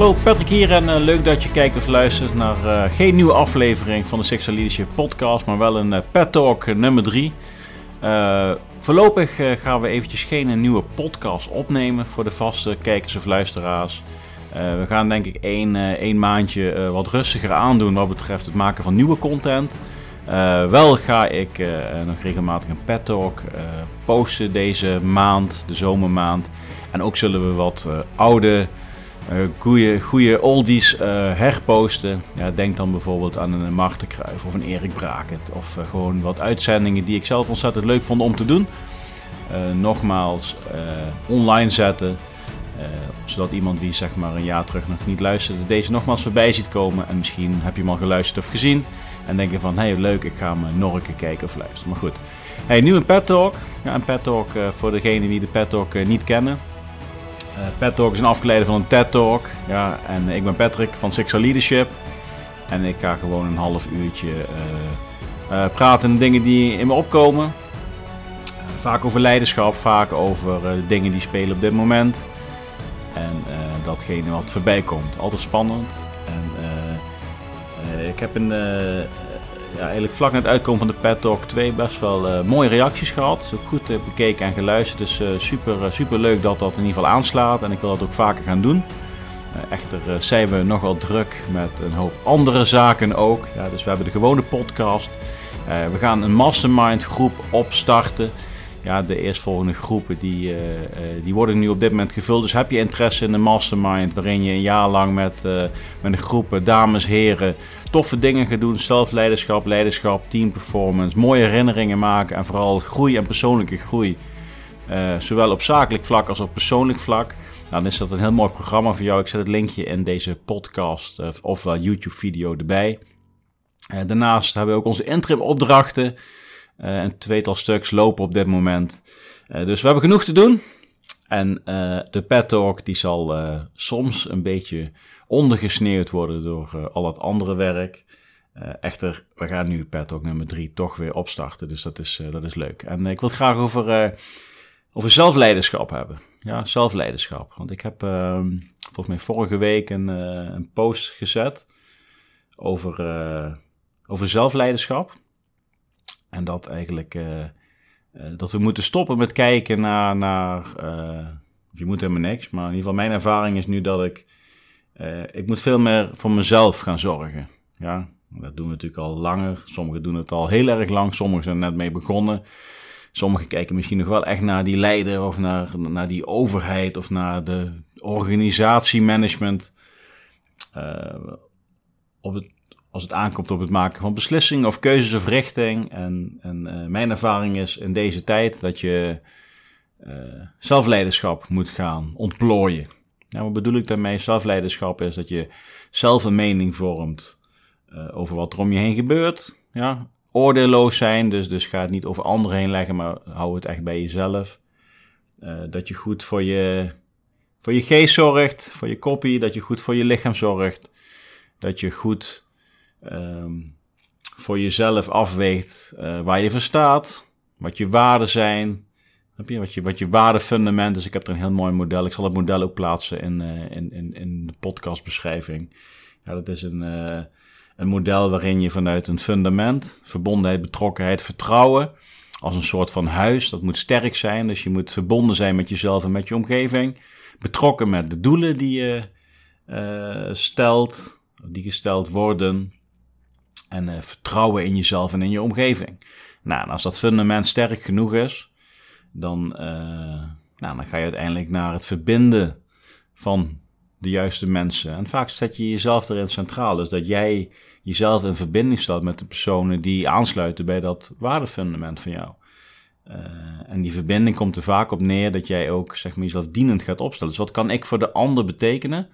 Hallo, Patrick hier en uh, leuk dat je kijkt of luistert naar uh, geen nieuwe aflevering van de Sexual podcast, maar wel een uh, Pet Talk nummer 3. voorlopig gaan we eventjes geen nieuwe podcast opnemen voor de vaste kijkers of luisteraars. we gaan denk ik één, één maandje wat rustiger aandoen wat betreft het maken van nieuwe content. wel ga ik nog regelmatig een Pet Talk posten deze maand, de zomermaand. En ook zullen we wat oude goede, goede oldies uh, herposten. Ja, denk dan bijvoorbeeld aan een Marten Kruijf of een Erik Braket. Of uh, gewoon wat uitzendingen die ik zelf ontzettend leuk vond om te doen. nogmaals, online zetten. zodat iemand die zeg maar een jaar terug nog niet luisterde, deze nogmaals voorbij ziet komen. En misschien heb je hem al geluisterd of gezien. En denk je van, hé hey, leuk, ik ga hem keer kijken of luisteren. Maar goed. Hey, nu een pet talk. Ja, een pet talk voor degenen die de pet talk niet kennen. Uh, Pet Talk is een afgeleide van een TED Talk. Ja, en ik ben Patrick van Sexual Leadership. En ik ga gewoon een half uurtje uh, uh, praten dingen die in me opkomen. vaak over leiderschap, vaak over dingen die spelen op dit moment. En datgene wat voorbij komt. Altijd spannend. En ik heb een ja, eigenlijk vlak na het uitkomen van de Pet Talk 2 best wel uh, mooie reacties gehad. Is ook goed uh, bekeken en geluisterd. Dus uh, super, super leuk dat dat in ieder geval aanslaat. En ik wil dat ook vaker gaan doen. echter zijn we nogal druk met een hoop andere zaken ook. Ja, dus we hebben de gewone podcast. we gaan een mastermind groep opstarten ja, de eerstvolgende groepen die, uh, die worden nu op dit moment gevuld. Dus heb je interesse in een mastermind waarin je een jaar lang met, uh, met een groep dames, heren toffe dingen gaat doen. Zelfleiderschap, leiderschap, teamperformance, mooie herinneringen maken en vooral groei en persoonlijke groei. zowel op zakelijk vlak als op persoonlijk vlak. Nou, dan is dat een heel mooi programma voor jou. Ik zet het linkje in deze podcast of YouTube video erbij. daarnaast hebben we ook onze interim opdrachten. Uh, een tweetal stuks lopen op dit moment. Uh, dus we hebben genoeg te doen. En uh, de pet talk die zal soms een beetje ondergesneeuwd worden door al het andere werk. echter, we gaan nu talk nummer 3 toch weer opstarten. Dus dat is, dat is leuk. En ik wil het graag over, over zelfleiderschap hebben. Ja, zelfleiderschap. Want ik heb ehm, volgens mij vorige week een, een post gezet over, over zelfleiderschap. En dat eigenlijk uh, dat we moeten stoppen met kijken naar. naar uh, je moet helemaal niks. Maar in ieder geval, mijn ervaring is nu dat ik. ik moet veel meer voor mezelf gaan zorgen. Ja, dat doen we natuurlijk al langer. Sommigen doen het al heel erg lang. Sommigen zijn net mee begonnen. Sommigen kijken misschien nog wel echt naar die leider of naar, naar die overheid of naar de organisatiemanagement. Uh, op het als het aankomt op het maken van beslissingen of keuzes of richting. En, en uh, mijn ervaring is in deze tijd dat je uh, zelfleiderschap moet gaan ontplooien. Nou, wat bedoel ik daarmee? Zelfleiderschap is dat je zelf een mening vormt uh, over wat er om je heen gebeurt. Ja, oordeelloos zijn, dus, dus ga het niet over anderen heen leggen, maar hou het echt bij jezelf. dat je goed voor je, voor je geest zorgt, voor je kopie, dat je goed voor je lichaam zorgt. Dat je goed um, voor jezelf afweegt uh, waar je voor staat, wat je waarden zijn, je? Wat, je, wat je waardefundament is. Ik heb er een heel mooi model. Ik zal het model ook plaatsen in, uh, in, in, in de podcastbeschrijving. Ja, dat is een, uh, een model waarin je vanuit een fundament, verbondenheid, betrokkenheid, vertrouwen, als een soort van huis, dat moet sterk zijn. Dus je moet verbonden zijn met jezelf en met je omgeving. Betrokken met de doelen die je stelt, die gesteld worden en uh, vertrouwen in jezelf en in je omgeving. Nou, en als dat fundament sterk genoeg is, dan, uh, nou, dan ga je uiteindelijk naar het verbinden van de juiste mensen. En vaak zet je jezelf erin centraal. Dus dat jij jezelf in verbinding stelt met de personen die aansluiten bij dat waardefundament van jou. Uh, en die verbinding komt er vaak op neer dat jij ook zeg maar, jezelf dienend gaat opstellen. Dus wat kan ik voor de ander betekenen?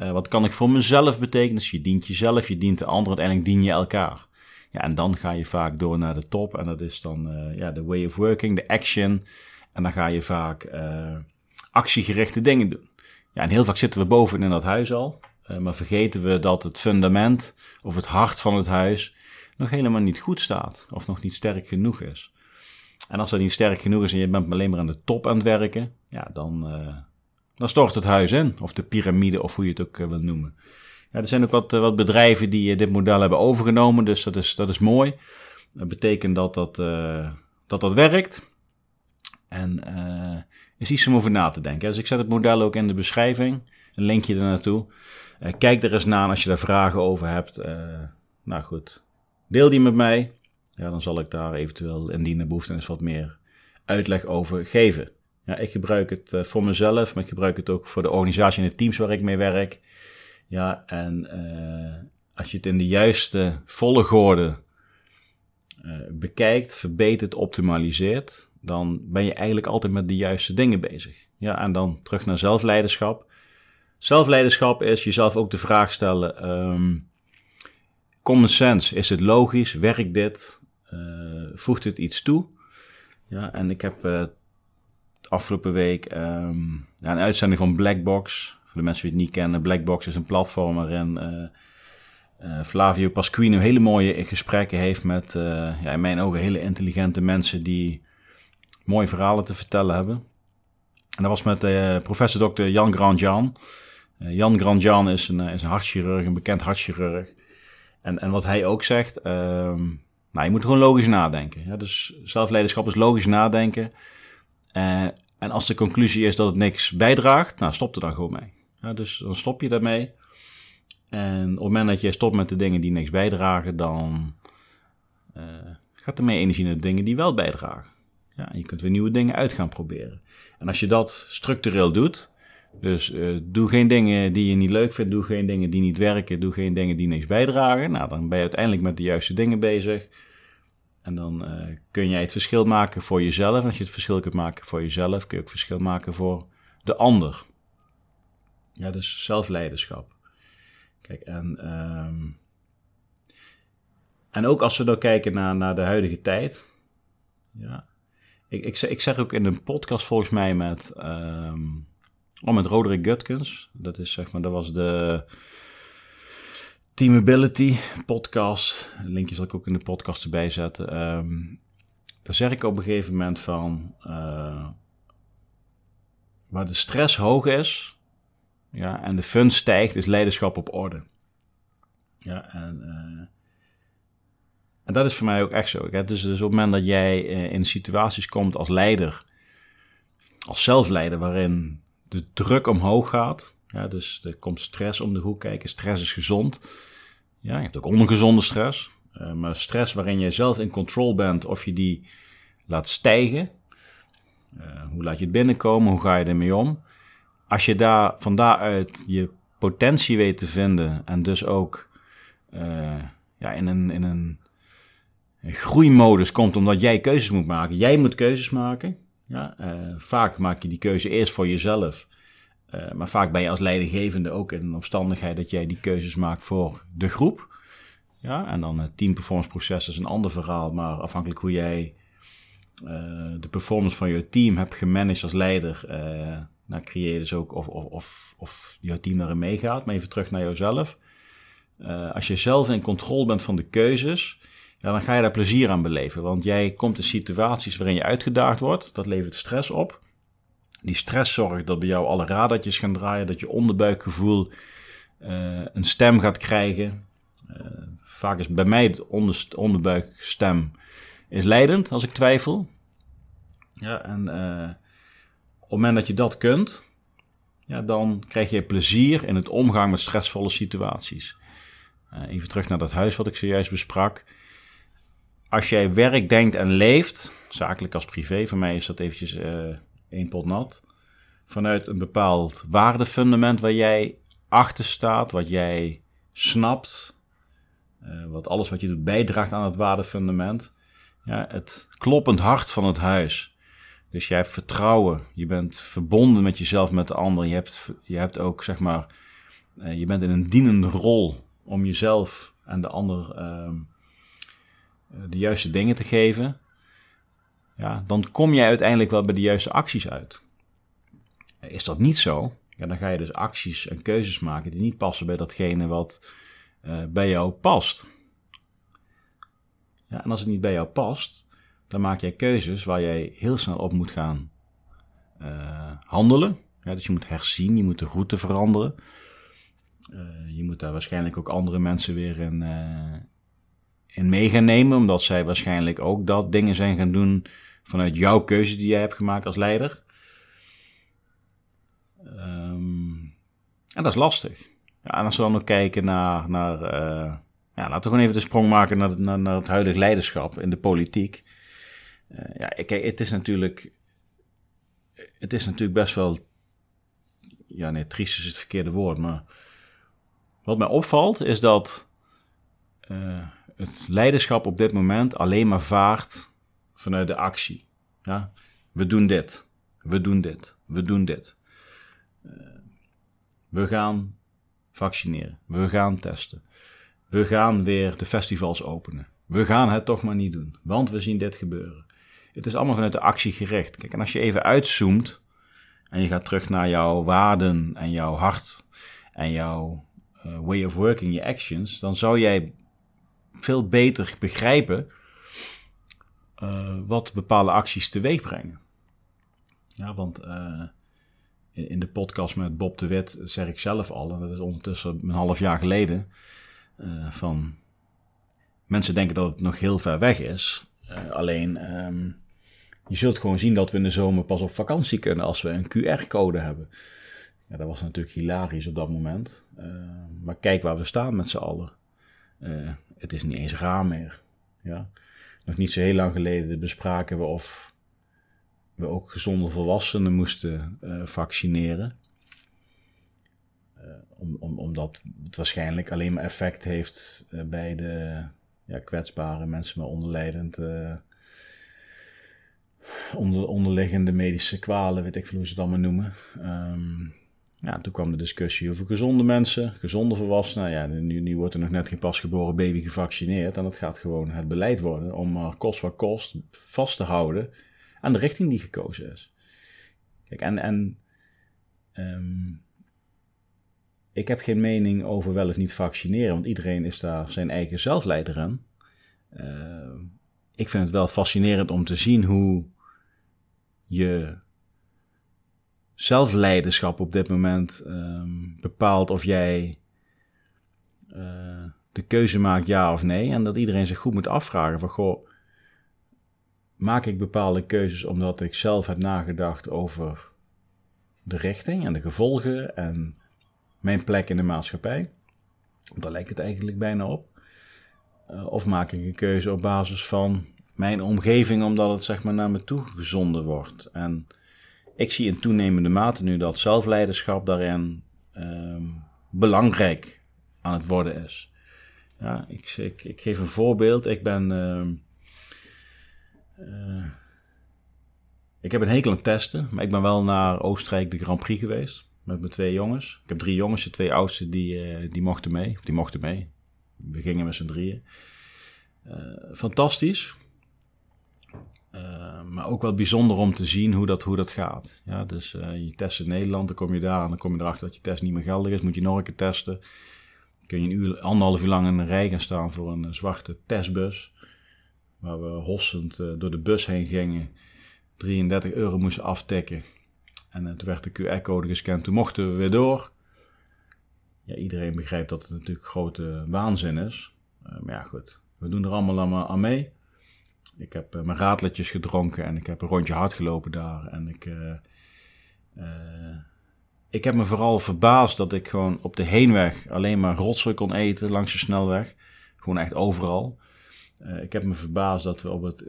Uh, wat kan ik voor mezelf betekenen? Dus je dient jezelf, je dient de ander, uiteindelijk dien je elkaar. Ja, en dan ga je vaak door naar de top. En dat is dan uh, ja, de way of working, de action. En dan ga je vaak uh, actiegerichte dingen doen. Ja, en heel vaak zitten we boven in dat huis al. maar vergeten we dat het fundament of het hart van het huis nog helemaal niet goed staat. Of nog niet sterk genoeg is. En als dat niet sterk genoeg is en je bent alleen maar aan de top aan het werken. Ja, dan dan stort het huis in. Of de piramide, of hoe je het ook uh, wil noemen. Ja, er zijn ook wat, wat bedrijven die dit model hebben overgenomen, dus dat is, dat is mooi. Dat betekent dat dat, dat, dat werkt. En is iets om over na te denken. Dus ik zet het model ook in de beschrijving, een linkje er naartoe. kijk er eens naar als je daar vragen over hebt. nou goed, deel die met mij. Ja, dan zal ik daar eventueel indien er behoefte is wat meer uitleg over geven. Ja, ik gebruik het uh, voor mezelf, maar ik gebruik het ook voor de organisatie en de teams waar ik mee werk. Ja, en uh, als je het in de juiste volgorde uh, bekijkt, verbetert, optimaliseert, dan ben je eigenlijk altijd met de juiste dingen bezig. Ja, en dan terug naar zelfleiderschap. Zelfleiderschap is jezelf ook de vraag stellen: um, common sense, is het logisch? Werkt dit? voegt het iets toe? Ja, en ik heb uh, afgelopen week um, ja, een uitzending van Blackbox. Voor de mensen die het niet kennen, Blackbox is een platform waarin uh, Flavio Pasquino hele mooie gesprekken heeft met, ja, in mijn ogen, hele intelligente mensen die mooie verhalen te vertellen hebben. En dat was met professor Dr. Jan Grandjean. Jan Grandjean is een, is een hartchirurg, een bekend hartchirurg. En, en wat hij ook zegt, ehm, nou, je moet gewoon logisch nadenken. Ja? Dus zelfleiderschap is logisch nadenken. Uh, en als de conclusie is dat het niks bijdraagt, nou stop er dan gewoon mee. Ja, dus dan stop je daarmee. En op het moment dat je stopt met de dingen die niks bijdragen, dan uh, gaat er meer energie naar de dingen die wel bijdragen. Ja, en je kunt weer nieuwe dingen uit gaan proberen. En als je dat structureel doet, dus uh, doe geen dingen die je niet leuk vindt, doe geen dingen die niet werken, doe geen dingen die niks bijdragen. Nou, dan ben je uiteindelijk met de juiste dingen bezig. En dan uh, kun jij het verschil maken voor jezelf. En als je het verschil kunt maken voor jezelf, kun je ook verschil maken voor de ander. Ja, dus zelfleiderschap. Kijk, en, um, en ook als we dan kijken naar, naar de huidige tijd. Ja, ik, ik, ik zeg ook in een podcast volgens mij met... Um, Oh, met Roderick Gutkens. Dat is zeg maar, dat was de Teamability podcast. Linkje zal ik ook in de podcast erbij zetten. Um, daar zeg ik op een gegeven moment van, uh, waar de stress hoog is, ja, en de fun stijgt, is leiderschap op orde. Ja, en, uh, en dat is voor mij ook echt zo. Dus, op het moment dat jij uh, in situaties komt als leider, als zelfleider, waarin de druk omhoog gaat. Ja, dus er komt stress om de hoek kijken. Stress is gezond. Ja, je hebt ook ongezonde stress. Uh, maar stress waarin je zelf in control bent, of je die laat stijgen. Uh, hoe laat je het binnenkomen? Hoe ga je ermee om? Als je daar van daaruit je potentie weet te vinden en dus ook uh, ja, in, een, in een, groeimodus komt omdat jij keuzes moet maken. Jij moet keuzes maken. Ja, vaak maak je die keuze eerst voor jezelf. Uh, maar vaak ben je als leidinggevende ook in een omstandigheid dat jij die keuzes maakt voor de groep. Ja, en dan het team performance proces is een ander verhaal, maar afhankelijk hoe jij uh, de performance van je team hebt gemanaged als leider, dan creëer je dus ook of, of, of, of jouw team daarin meegaat. Maar even terug naar jouzelf. als je zelf in controle bent van de keuzes, ja, dan ga je daar plezier aan beleven. Want jij komt in situaties waarin je uitgedaagd wordt. Dat levert stress op. Die stress zorgt dat bij jou alle radertjes gaan draaien. Dat je onderbuikgevoel uh, een stem gaat krijgen. Uh, vaak is bij mij onder, onderbuikstem is leidend als ik twijfel. Ja, en uh, op het moment dat je dat kunt, ja, dan krijg je plezier in het omgaan met stressvolle situaties. even terug naar dat huis wat ik zojuist besprak als jij werk denkt en leeft, zakelijk als privé, voor mij is dat eventjes één pot nat, vanuit een bepaald waardefundament waar jij achter staat, wat jij snapt, uh, wat alles wat je doet bijdraagt aan het waardefundament. Ja, het kloppend hart van het huis. Dus jij hebt vertrouwen, je bent verbonden met jezelf, met de ander. Je hebt, je hebt ook, zeg maar, uh, je bent in een dienende rol om jezelf en de ander uh, eh, de juiste dingen te geven, ja, dan kom jij uiteindelijk wel bij de juiste acties uit. Is dat niet zo, ja, dan ga je dus acties en keuzes maken die niet passen bij datgene wat uh, bij jou past. Ja, en als het niet bij jou past, dan maak jij keuzes waar jij heel snel op moet gaan uh, handelen. dus je moet herzien, je moet de route veranderen. je moet daar waarschijnlijk ook andere mensen weer in, in mee gaan nemen, omdat zij waarschijnlijk ook dat dingen zijn gaan doen vanuit jouw keuze die jij hebt gemaakt als leider. Ehm, en dat is lastig. Ja, en als we dan nog kijken naar, naar uh, ja, laten we gewoon even de sprong maken naar, naar, het huidige leiderschap in de politiek. Uh, ja, kijk, het is natuurlijk, het is natuurlijk best wel, ja nee, triest is het verkeerde woord, maar wat mij opvalt is dat uh, het leiderschap op dit moment alleen maar vaart vanuit de actie. Ja? We doen dit, we doen dit, we doen dit. Uh, we gaan vaccineren, we gaan testen, we gaan weer de festivals openen. We gaan het toch maar niet doen, want we zien dit gebeuren. Het is allemaal vanuit de actie gericht. Kijk, en als je even uitzoomt en je gaat terug naar jouw waarden en jouw hart en jouw uh, way of working, je actions, dan zou jij veel beter begrijpen uh, wat bepaalde acties teweeg brengen. Ja, want uh, in, de podcast met Bob de Wit zeg ik zelf al, en dat is ondertussen een half jaar geleden, uh, van mensen denken dat het nog heel ver weg is. alleen um, je zult gewoon zien dat we in de zomer pas op vakantie kunnen als we een QR-code hebben. Ja, dat was natuurlijk hilarisch op dat moment. maar kijk waar we staan met z'n allen. Het is niet eens raar meer. Ja. Nog niet zo heel lang geleden bespraken we of we ook gezonde volwassenen moesten uh, vaccineren. Uh, om, om, omdat het waarschijnlijk alleen maar effect heeft uh, bij de ja, kwetsbare mensen met onderlijdend, onder, onderliggende medische kwalen, weet ik veel hoe ze het allemaal noemen. Um, ja, toen kwam de discussie over gezonde mensen, gezonde volwassenen. Ja, nu, wordt er nog net geen pasgeboren baby gevaccineerd. En dat gaat gewoon het beleid worden om kost wat kost vast te houden aan de richting die gekozen is. Kijk, en, en um, ik heb geen mening over wel of niet vaccineren, want iedereen is daar zijn eigen zelfleider aan. Uh, ik vind het wel fascinerend om te zien hoe je zelfleiderschap op dit moment um, bepaalt of jij uh, de keuze maakt ja of nee. En dat iedereen zich goed moet afvragen van goh, maak ik bepaalde keuzes omdat ik zelf heb nagedacht over de richting en de gevolgen en mijn plek in de maatschappij. Daar lijkt het eigenlijk bijna op. Uh, of maak ik een keuze op basis van mijn omgeving omdat het zeg maar naar me toe gezonden wordt. En ik zie in toenemende mate nu dat zelfleiderschap daarin um, belangrijk aan het worden is. Ja, ik, ik, geef een voorbeeld. Ik ben. Uh, uh, ik heb een hekel aan testen, maar ik ben wel naar Oostenrijk de Grand Prix geweest. Met mijn twee jongens. Ik heb drie jongens, de twee oudste die, uh, die mochten mee. die mochten mee. We gingen met z'n drieën. fantastisch. Uh, maar ook wel bijzonder om te zien hoe dat, hoe dat gaat. Ja, dus uh, je test in Nederland, dan kom je daar en dan kom je erachter dat je test niet meer geldig is. Moet je nog een keer testen. Kun je een uur, anderhalf uur lang in een rij gaan staan voor een zwarte testbus. Waar we hossend door de bus heen gingen. 33 euro moesten aftikken. En toen werd de QR-code gescand. Toen mochten we weer door. Ja, iedereen begrijpt dat het natuurlijk grote waanzin is. maar ja, goed. We doen er allemaal aan mee. Ik heb uh, mijn raadletjes gedronken en ik heb een rondje hard gelopen daar. En ik, uh, uh, ik heb me vooral verbaasd dat ik gewoon op de heenweg alleen maar rotzooi kon eten langs de snelweg. Gewoon echt overal. ik heb me verbaasd dat we op het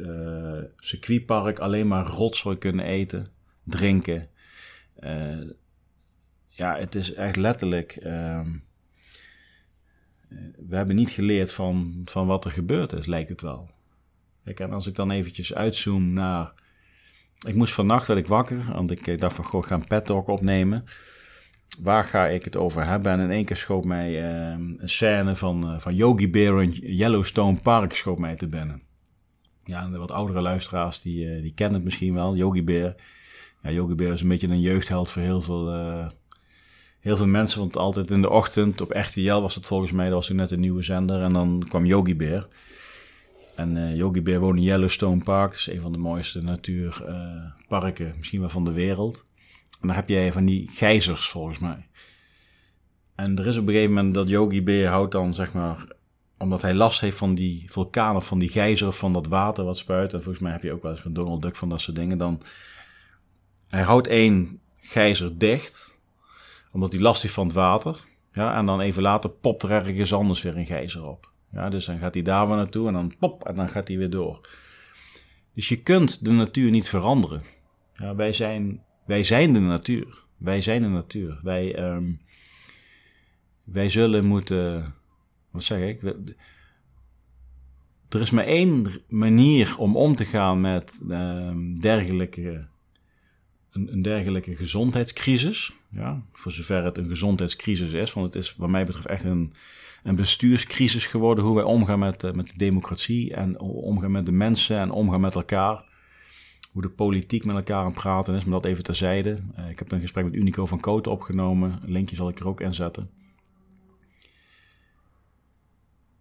circuitpark alleen maar rotzooi kunnen eten, drinken. ja, het is echt letterlijk. Ehm, we hebben niet geleerd van, van wat er gebeurd is, lijkt het wel. En als ik dan eventjes uitzoom naar... Ik moest vannacht werd ik wakker, want ik dacht van, goh, ik ga een opnemen. Waar ga ik het over hebben? En in één keer schoot mij uh, een scène van, uh, van Yogi Bear in Yellowstone Park schoot mij te binnen. Ja, en de wat oudere luisteraars, die, uh, die kennen het misschien wel, Yogi Bear. Ja, Yogi Bear is een beetje een jeugdheld voor heel veel, heel veel mensen. Want altijd in de ochtend, op RTL was het volgens mij, dat was toen net een nieuwe zender. En dan kwam Yogi Bear. En uh, Yogi Bear woont in Yellowstone Park. Dat is een van de mooiste natuurparken, uh, misschien wel van de wereld. En dan heb jij van die gijzers volgens mij. En er is op een gegeven moment dat Yogi Bear houdt dan zeg maar, omdat hij last heeft van die vulkanen, van die gijzers, van dat water wat spuit. En volgens mij heb je ook wel eens van Donald Duck van dat soort dingen. Dan, hij houdt één gijzer dicht, omdat hij last heeft van het water. Ja, en dan even later popt er ergens anders weer een gijzer op. Ja, dus dan gaat hij daar weer naartoe en dan pop, en dan gaat hij weer door. Dus je kunt de natuur niet veranderen. Ja, wij, zijn, wij zijn de natuur. Wij zijn de natuur. Wij, ehm, wij zullen moeten. Wat zeg ik? Er is maar één manier om om te gaan met ehm, dergelijke, een, een, dergelijke gezondheidscrisis. Ja, voor zover het een gezondheidscrisis is. Want het is, wat mij betreft, echt een, een bestuurscrisis geworden. Hoe wij omgaan met, uh, met de democratie en omgaan met de mensen en omgaan met elkaar. Hoe de politiek met elkaar aan praten is, maar dat even terzijde. Uh, ik heb een gesprek met Unico van Koten opgenomen. Een linkje zal ik er ook in zetten.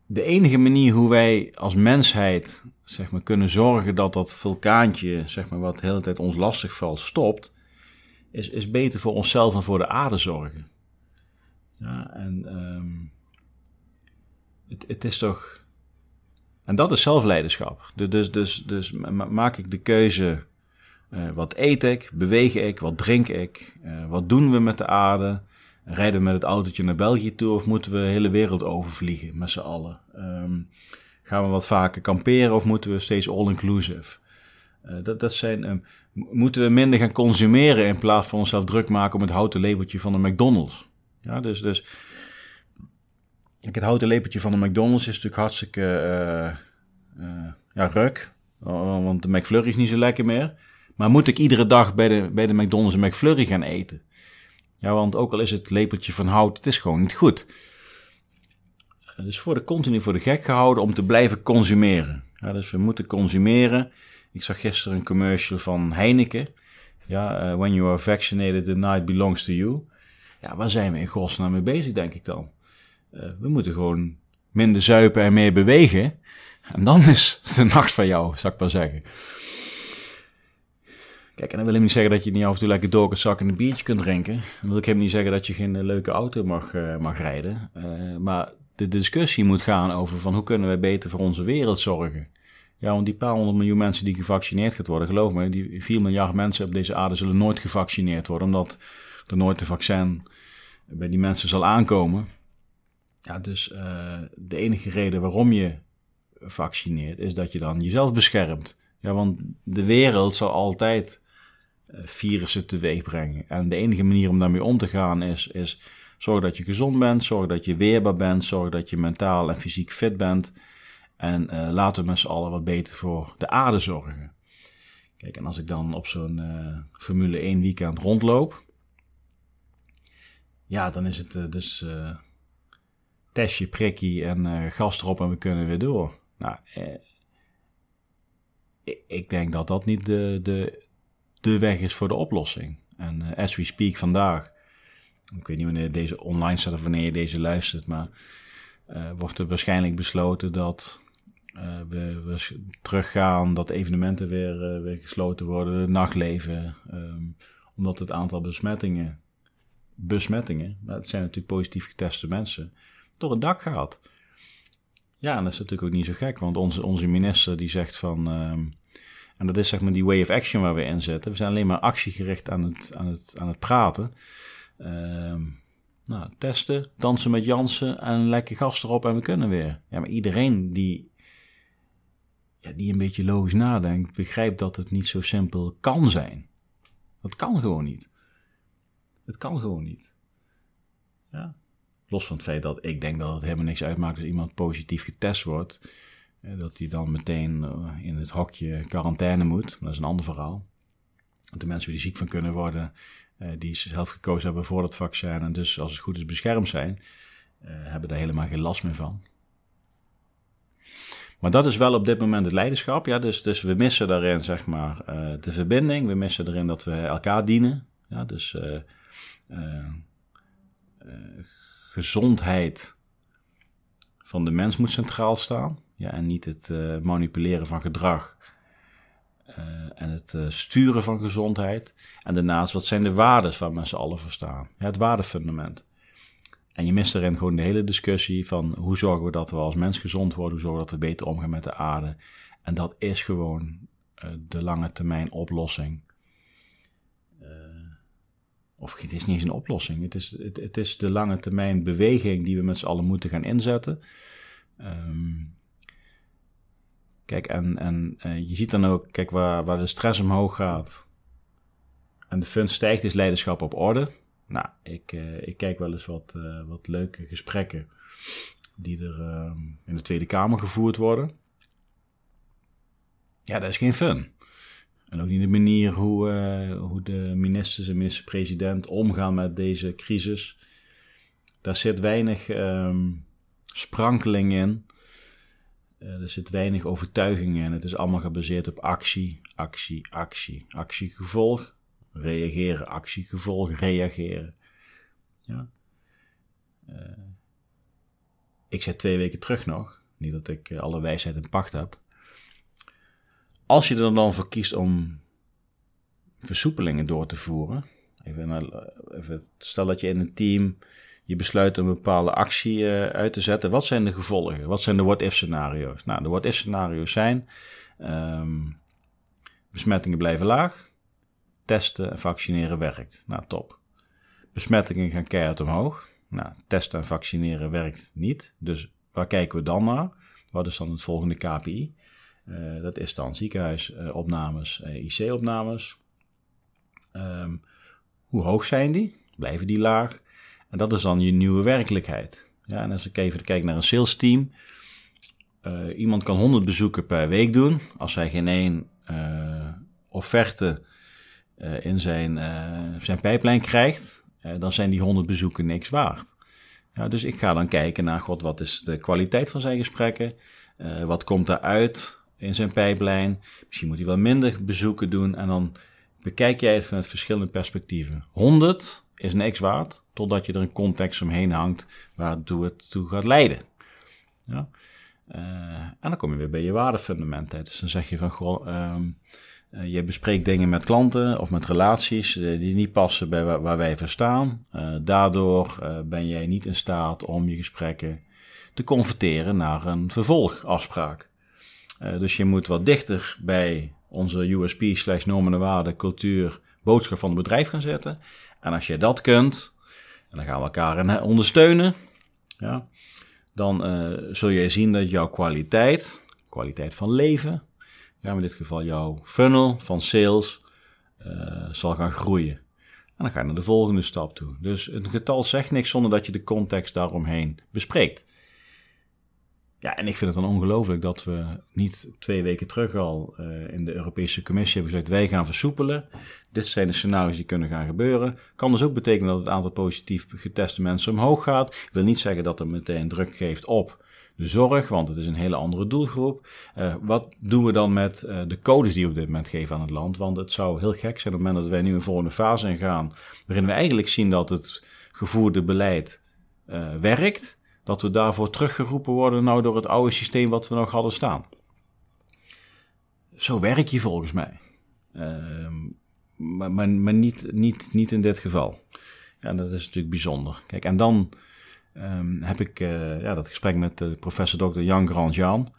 De enige manier hoe wij als mensheid zeg maar, kunnen zorgen dat dat vulkaantje, zeg maar, wat de hele tijd ons lastig valt, stopt, is, is beter voor onszelf en voor de aarde zorgen. Ja, en um, het, het is toch. En dat is zelfleiderschap. Dus, dus, dus maak ik de keuze: uh, wat eet ik, beweeg ik, wat drink ik, uh, wat doen we met de aarde? Rijden we met het autootje naar België toe of moeten we de hele wereld overvliegen met z'n allen? Um, gaan we wat vaker kamperen of moeten we steeds all-inclusive? Uh, dat, dat zijn, um, moeten we minder gaan consumeren in plaats van onszelf druk maken om het houten labeltje van de McDonald's? Ja, dus, dus het houten lepeltje van de McDonald's is natuurlijk hartstikke uh, uh, ja, ruk. Want de McFlurry is niet zo lekker meer. Maar moet ik iedere dag bij de, bij de McDonald's een McFlurry gaan eten? Ja, want ook al is het lepeltje van hout, het is gewoon niet goed. Dus worden continu voor de gek gehouden om te blijven consumeren. Ja, dus we moeten consumeren. Ik zag gisteren een commercial van Heineken. Ja, uh, when you are vaccinated, the night belongs to you. Ja, waar zijn we in godsnaam mee bezig, denk ik dan? Uh, we moeten gewoon minder zuipen en meer bewegen. En dan is de nacht van jou, zou ik maar zeggen. Kijk, en dan wil ik niet zeggen dat je niet af en toe lekker door kunt zakken en een biertje kunt drinken. Dan wil ik helemaal niet zeggen dat je geen uh, leuke auto mag, mag rijden. maar de discussie moet gaan over van hoe kunnen wij beter voor onze wereld zorgen. Ja, want die paar honderd miljoen mensen die gevaccineerd gaat worden, geloof me, die 4 miljard mensen op deze aarde zullen nooit gevaccineerd worden, omdat er nooit een vaccin bij die mensen zal aankomen. Ja, dus uh, de enige reden waarom je vaccineert is dat je dan jezelf beschermt. Ja, want de wereld zal altijd uh, virussen teweeg brengen. En de enige manier om daarmee om te gaan is, is zorg dat je gezond bent, zorg dat je weerbaar bent, zorg dat je mentaal en fysiek fit bent. En uh, laten we met z'n allen wat beter voor de aarde zorgen. Kijk, en als ik dan op zo'n Formule 1 weekend rondloop, ja, dan is het dus testje, prikkie en gas erop en we kunnen weer door. Nou, eh, ik denk dat dat niet de, de, de weg is voor de oplossing. En as we speak vandaag, ik weet niet wanneer deze online staat of wanneer je deze luistert, maar wordt er waarschijnlijk besloten dat uh, we, teruggaan, dat evenementen weer, weer gesloten worden, het nachtleven, um, omdat het aantal besmettingen, besmettingen, dat zijn natuurlijk positief geteste mensen, door het dak gaat. Ja, en dat is natuurlijk ook niet zo gek, want onze, onze minister die zegt van, ehm, en dat is zeg maar die way of action waar we in zitten. We zijn alleen maar actiegericht aan het, aan het, aan het praten. Uh, nou, testen, dansen met Jansen en lekker gas erop en we kunnen weer. Ja, maar iedereen die, ja, die een beetje logisch nadenkt, begrijpt dat het niet zo simpel kan zijn. Dat kan gewoon niet. Het kan gewoon niet. Ja. Los van het feit dat ik denk dat het helemaal niks uitmaakt als iemand positief getest wordt. Eh, dat hij dan meteen eh, in het hokje quarantaine moet. Dat is een ander verhaal. De mensen die ziek van kunnen worden, eh, die zelf gekozen hebben voor het vaccin en dus als het goed is beschermd zijn, hebben daar helemaal geen last meer van. Maar dat is wel op dit moment het leiderschap. Ja, dus, dus we missen daarin zeg maar de verbinding. We missen erin dat we elkaar dienen. Ja, dus gezondheid van de mens moet centraal staan. Ja, en niet het manipuleren van gedrag. en het sturen van gezondheid. En daarnaast, wat zijn de waarden waar z'n allen voor staan? Ja, het waardefundament. En je mist erin gewoon de hele discussie van hoe zorgen we dat we als mens gezond worden, hoe zorgen we dat we beter omgaan met de aarde. En dat is gewoon de lange termijn oplossing of het is niet eens een oplossing. Het is, het, het is de lange termijn beweging die we met z'n allen moeten gaan inzetten. Ehm, kijk, en, en uh, je ziet dan ook, kijk, waar, waar de stress omhoog gaat en de fun stijgt, is leiderschap op orde. Nou, ik, uh, ik kijk wel eens wat, uh, wat leuke gesprekken die er ehm, in de Tweede Kamer gevoerd worden. Ja, dat is geen fun. En ook niet de manier hoe, uh, hoe de ministers en minister-president omgaan met deze crisis. Daar zit weinig um, sprankeling in. Uh, er zit weinig overtuiging in. Het is allemaal gebaseerd op actie, actie, actie. Actie, gevolg, reageren. Actie, gevolg, reageren. Ja. Uh, ik zei twee weken terug nog, niet dat ik alle wijsheid in pacht heb, als je er dan voor kiest om versoepelingen door te voeren, even, even stel dat je in een team je besluit een bepaalde actie uit te zetten, wat zijn de gevolgen? Wat zijn de what-if scenario's? Nou, de what-if scenario's zijn um, besmettingen blijven laag, testen en vaccineren werkt. Nou, top. Besmettingen gaan keihard omhoog. Nou, testen en vaccineren werkt niet. Dus waar kijken we dan naar? Wat is dan het volgende KPI? Uh, dat is dan ziekenhuisopnames, uh, IC-opnames. Um, hoe hoog zijn die? Blijven die laag? En dat is dan je nieuwe werkelijkheid. Ja, en als ik even kijk naar een sales team. Uh, iemand kan 100 bezoeken per week doen. Als hij geen één offerte in zijn, zijn pijplijn krijgt, dan zijn die 100 bezoeken niks waard. Ja, dus ik ga dan kijken naar, god, wat is de kwaliteit van zijn gesprekken? wat komt eruit? in zijn pijplijn. Misschien moet hij wel minder bezoeken doen. En dan bekijk jij het vanuit verschillende perspectieven. 100 is niks waard, totdat je er een context omheen hangt waardoor het toe gaat leiden. Ja? Uh, en dan kom je weer bij je waardefundament. Dus dan zeg je van, goh, um, uh, je bespreekt dingen met klanten of met relaties uh, die niet passen bij waar, waar wij voor staan. daardoor ben jij niet in staat om je gesprekken te converteren naar een vervolgafspraak. Dus je moet wat dichter bij onze USP slash normen en waarden, cultuur, boodschap van het bedrijf gaan zetten. En als je dat kunt, en dan gaan we elkaar ondersteunen, ja, dan zul je zien dat jouw kwaliteit, kwaliteit van leven, ja, in dit geval jouw funnel van sales, uh, zal gaan groeien. En dan ga je naar de volgende stap toe. Dus een getal zegt niks zonder dat je de context daaromheen bespreekt. Ja, en ik vind het dan ongelooflijk dat we niet twee weken terug al uh, in de Europese Commissie hebben gezegd: wij gaan versoepelen. Dit zijn de scenario's die kunnen gaan gebeuren. Kan dus ook betekenen dat het aantal positief geteste mensen omhoog gaat. Wil niet zeggen dat het meteen druk geeft op zorg, want het is een hele andere doelgroep. Uh, wat doen we dan met uh, de codes die we op dit moment geven aan het land? Want het zou heel gek zijn op het moment dat wij nu een volgende fase ingaan, waarin we eigenlijk zien dat het gevoerde beleid werkt dat we daarvoor teruggeroepen worden nou door het oude systeem wat we nog hadden staan. Zo werk je volgens mij. Uh, maar, maar, maar niet, niet, niet in dit geval. Ja, dat is natuurlijk bijzonder. Kijk, en dan um, heb ik uh, ja, dat gesprek met uh, professor Dr. Jan Grandjean.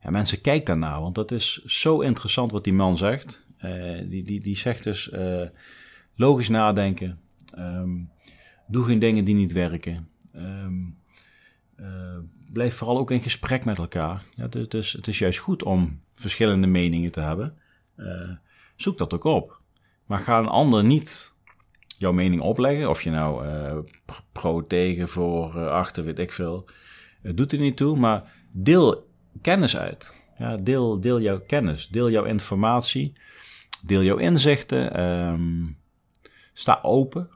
Ja, mensen, kijken daarnaar, want dat is zo interessant wat die man zegt. Uh, die, die, die zegt dus logisch nadenken. Um, doe geen dingen die niet werken. Uh, blijf vooral ook in gesprek met elkaar. Ja, het is juist goed om verschillende meningen te hebben. Zoek dat ook op. Maar ga een ander niet jouw mening opleggen. Of je nou uh, pro, tegen, voor, achter, weet ik veel. Het doet er niet toe. Maar deel kennis uit. Ja, deel, deel jouw kennis. Deel jouw informatie. Deel jouw inzichten. Um, sta open.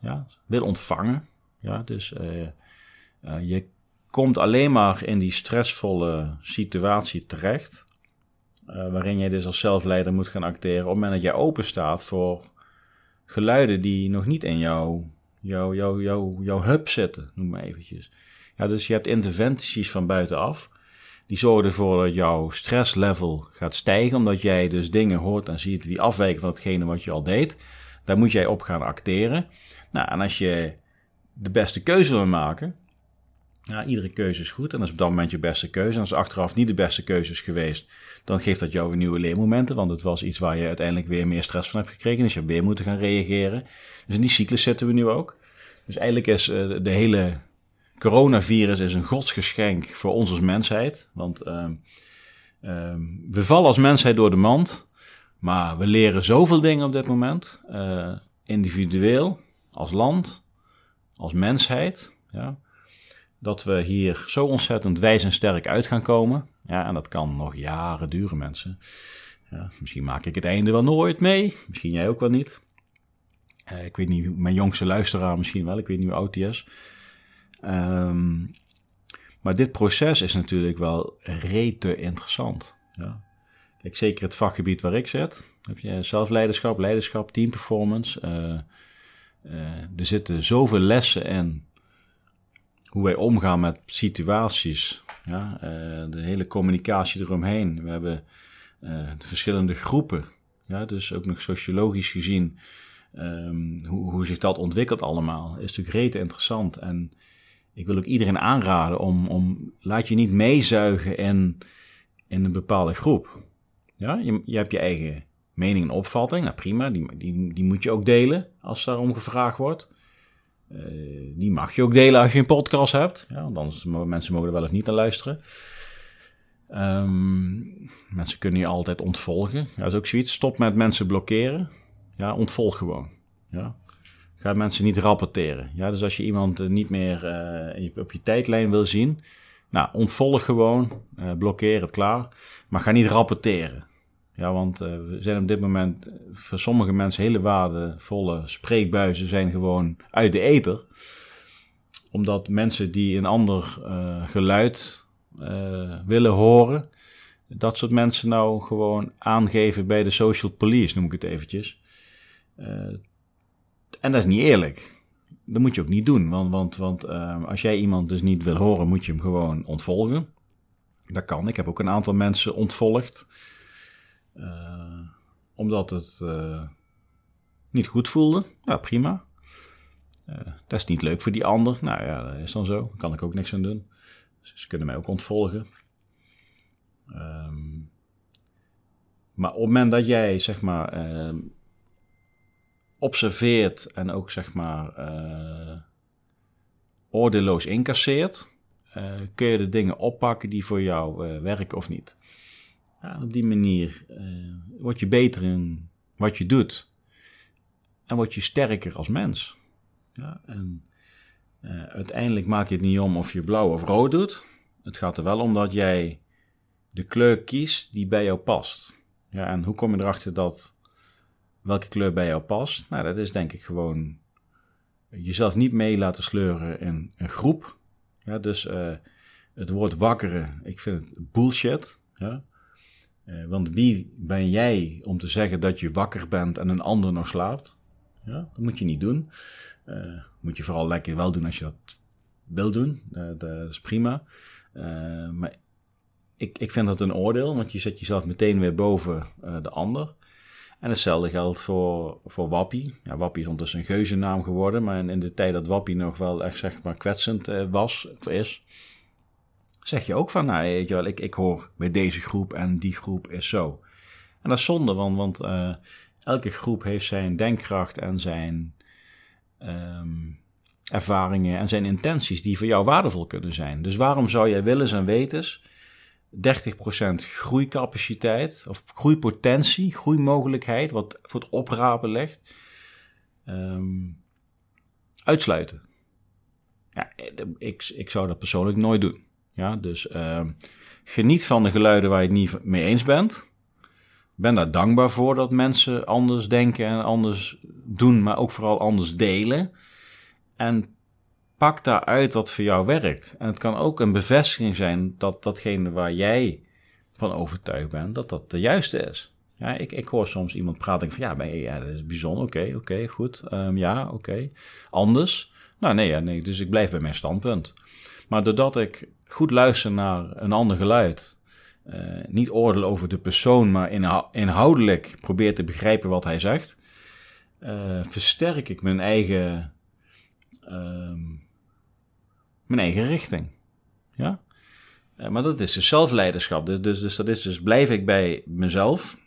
Ja, wil ontvangen. Ja, dus je komt alleen maar in die stressvolle situatie terecht, waarin je dus als zelfleider moet gaan acteren op het moment dat jij open staat voor geluiden die nog niet in jouw, jouw, jouw, jouw, jouw hub zitten, noem maar eventjes. Ja, dus je hebt interventies van buitenaf, Die zorgen ervoor dat jouw stresslevel gaat stijgen, omdat jij dus dingen hoort en ziet die afwijken van hetgene wat je al deed. Daar moet jij op gaan acteren. Nou, en als je de beste keuze wil maken, ja, iedere keuze is goed en dat is op dat moment je beste keuze. En als achteraf niet de beste keuze is geweest, dan geeft dat jou weer nieuwe leermomenten. Want het was iets waar je uiteindelijk weer meer stress van hebt gekregen. Dus je hebt weer moeten gaan reageren. Dus in die cyclus zitten we nu ook. Dus eigenlijk is uh, de hele coronavirus is een godsgeschenk voor ons als mensheid. Want uh, uh, we vallen als mensheid door de mand. Maar we leren zoveel dingen op dit moment. Uh, individueel, als land, als mensheid. Ja dat we hier zo ontzettend wijs en sterk uit gaan komen. Ja, en dat kan nog jaren duren, mensen. Ja, misschien maak ik het einde wel nooit mee. Misschien jij ook wel niet. Uh, ik weet niet, mijn jongste luisteraar misschien wel. Ik weet niet hoe oud hij is. Um, maar dit proces is natuurlijk wel rete interessant. Ja. Zeker het vakgebied waar ik zit. Heb je zelfleiderschap, leiderschap, teamperformance. Uh, uh, er zitten zoveel lessen in hoe wij omgaan met situaties. Ja, uh, de hele communicatie eromheen. We hebben uh, de verschillende groepen. Ja, dus ook nog sociologisch gezien. Um, hoe, hoe zich dat ontwikkelt allemaal. Is natuurlijk rete interessant. En ik wil ook iedereen aanraden om, om laat je niet meezuigen in, in een bepaalde groep. Ja, je, je hebt je eigen mening en opvatting. Nou prima, die, die, die moet je ook delen als daarom gevraagd wordt. Uh, die mag je ook delen als je een podcast hebt. Ja, want anders mensen mogen er wel eens niet naar luisteren. Um, mensen kunnen je altijd ontvolgen. Ja, dat is ook zoiets. Stop met mensen blokkeren. Ja, ontvolg gewoon. Ja. Ga mensen niet rapporteren. Ja, dus als je iemand uh, niet meer uh, op je tijdlijn wil zien, nou, ontvolg gewoon, blokkeer het klaar. Maar ga niet rapporteren. Ja, want uh, we zijn op dit moment voor sommige mensen hele waardevolle spreekbuizen zijn gewoon uit de ether. Omdat mensen die een ander uh, geluid uh, willen horen, dat soort mensen nou gewoon aangeven bij de social police, noem ik het eventjes. en dat is niet eerlijk. Dat moet je ook niet doen, want, want, want als jij iemand dus niet wil horen, moet je hem gewoon ontvolgen. Dat kan. Ik heb ook een aantal mensen ontvolgd. Uh, omdat het uh, niet goed voelde. Ja, prima. Uh, dat is niet leuk voor die ander. Nou ja, dat is dan zo. Daar kan ik ook niks aan doen. Dus ze kunnen mij ook ontvolgen. Um, maar op het moment dat jij, zeg maar, ehm, observeert en ook, zeg maar, oordeelloos incasseert, kun je de dingen oppakken die voor jou werken of niet. Op die manier uh, word je beter in wat je doet. En word je sterker als mens. Ja, en uh, uiteindelijk maak je het niet om of je blauw of rood doet. Het gaat er wel om dat jij de kleur kiest die bij jou past. Ja, en hoe kom je erachter dat welke kleur bij jou past? Nou, dat is denk ik gewoon jezelf niet mee laten sleuren in een groep. Ja, dus uh, het woord wakkeren, ik vind het bullshit. Ja. Uh, want wie ben jij om te zeggen dat je wakker bent en een ander nog slaapt? Ja, dat moet je niet doen. Uh, moet je vooral lekker wel doen als je dat wil doen. Uh, dat is prima. maar ik, ik vind dat een oordeel, want je zet jezelf meteen weer boven de ander. En hetzelfde geldt voor, voor Wappie. Ja, Wappie is ondertussen een geuzennaam geworden, maar in, in de tijd dat Wappie nog wel echt zeg maar kwetsend was, of is, zeg je ook van, nou, ik, ik hoor bij deze groep en die groep is zo. En dat is zonde, want, want uh, elke groep heeft zijn denkkracht en zijn um, ervaringen en zijn intenties die voor jou waardevol kunnen zijn. Dus waarom zou jij willens en wetens 30% groeicapaciteit of groeipotentie, groeimogelijkheid, wat voor het oprapen ligt, um, uitsluiten? Ja, ik, ik zou dat persoonlijk nooit doen. Ja, dus uh, geniet van de geluiden waar je het niet mee eens bent. Ben daar dankbaar voor dat mensen anders denken en anders doen, maar ook vooral anders delen. En pak daaruit wat voor jou werkt. En het kan ook een bevestiging zijn dat datgene waar jij van overtuigd bent, dat dat de juiste is. Ja, ik, ik hoor soms iemand praten van ja, ja, dat is bijzonder. Oké, oké, goed. Um, ja, oké. Anders? Nou nee, ja, nee, dus ik blijf bij mijn standpunt. Maar doordat ik goed luisteren naar een ander geluid. Uh, niet oordelen over de persoon, maar inhoudelijk probeer te begrijpen wat hij zegt. Uh, versterk ik mijn eigen, uh, mijn eigen richting. Ja? Uh, maar dat is dus zelfleiderschap. Dus, dus, dus, dat is dus blijf ik bij mezelf.